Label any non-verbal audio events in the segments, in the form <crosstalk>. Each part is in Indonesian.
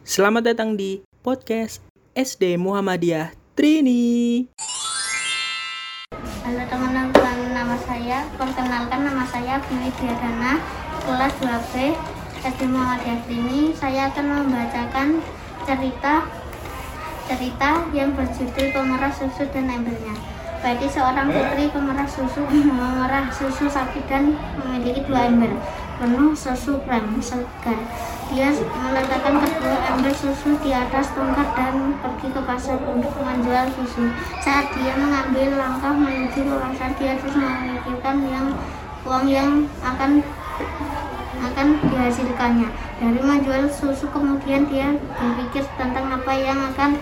Selamat datang di podcast SD Muhammadiyah Trini. Halo teman-teman, nama saya, perkenalkan nama saya Bini Diadana, kelas 2B, SD Muhammadiyah Trini. Saya akan membacakan cerita cerita yang berjudul Pemerah Susu dan Embelnya. Bagi seorang putri pemerah susu <laughs> memerah susu sapi dan memiliki dua ember penuh susu krem segar. Dia meletakkan kedua ember susu di atas tongkat dan pergi ke pasar untuk menjual susu. Saat dia mengambil langkah menuju ke pasar, dia terus memikirkan yang uang yang akan akan dihasilkannya. Dari menjual susu kemudian dia berpikir tentang apa yang akan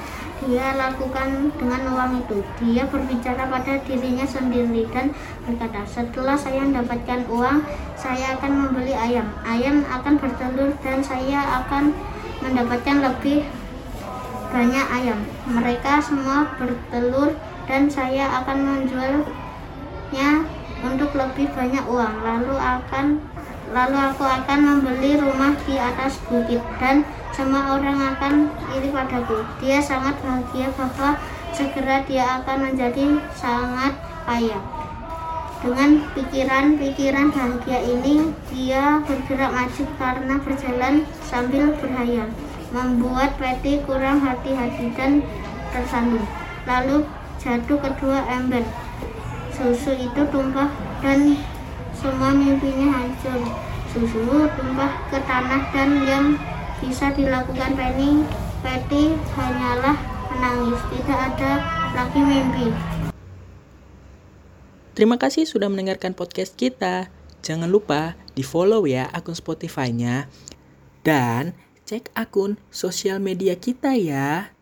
dia lakukan dengan uang itu. Dia berbicara pada dirinya sendiri dan berkata, setelah saya mendapatkan uang, saya akan membeli ayam. Ayam akan bertelur dan saya akan mendapatkan lebih banyak ayam. Mereka semua bertelur dan saya akan menjualnya untuk lebih banyak uang. Lalu akan lalu aku akan membeli rumah di atas bukit dan semua orang akan iri padaku. Dia sangat bahagia bahwa segera dia akan menjadi sangat kaya. Dengan pikiran-pikiran bahagia ini, dia bergerak maju karena berjalan sambil berhayal, membuat Patty kurang hati-hati dan tersandung. Lalu jatuh kedua ember. Susu itu tumpah dan semua mimpinya hancur. Susu tumpah ke tanah dan yang bisa dilakukan Penny, Patty hanyalah menangis. Tidak ada lagi mimpi. Terima kasih sudah mendengarkan podcast kita. Jangan lupa di follow ya akun Spotify-nya. Dan cek akun sosial media kita ya.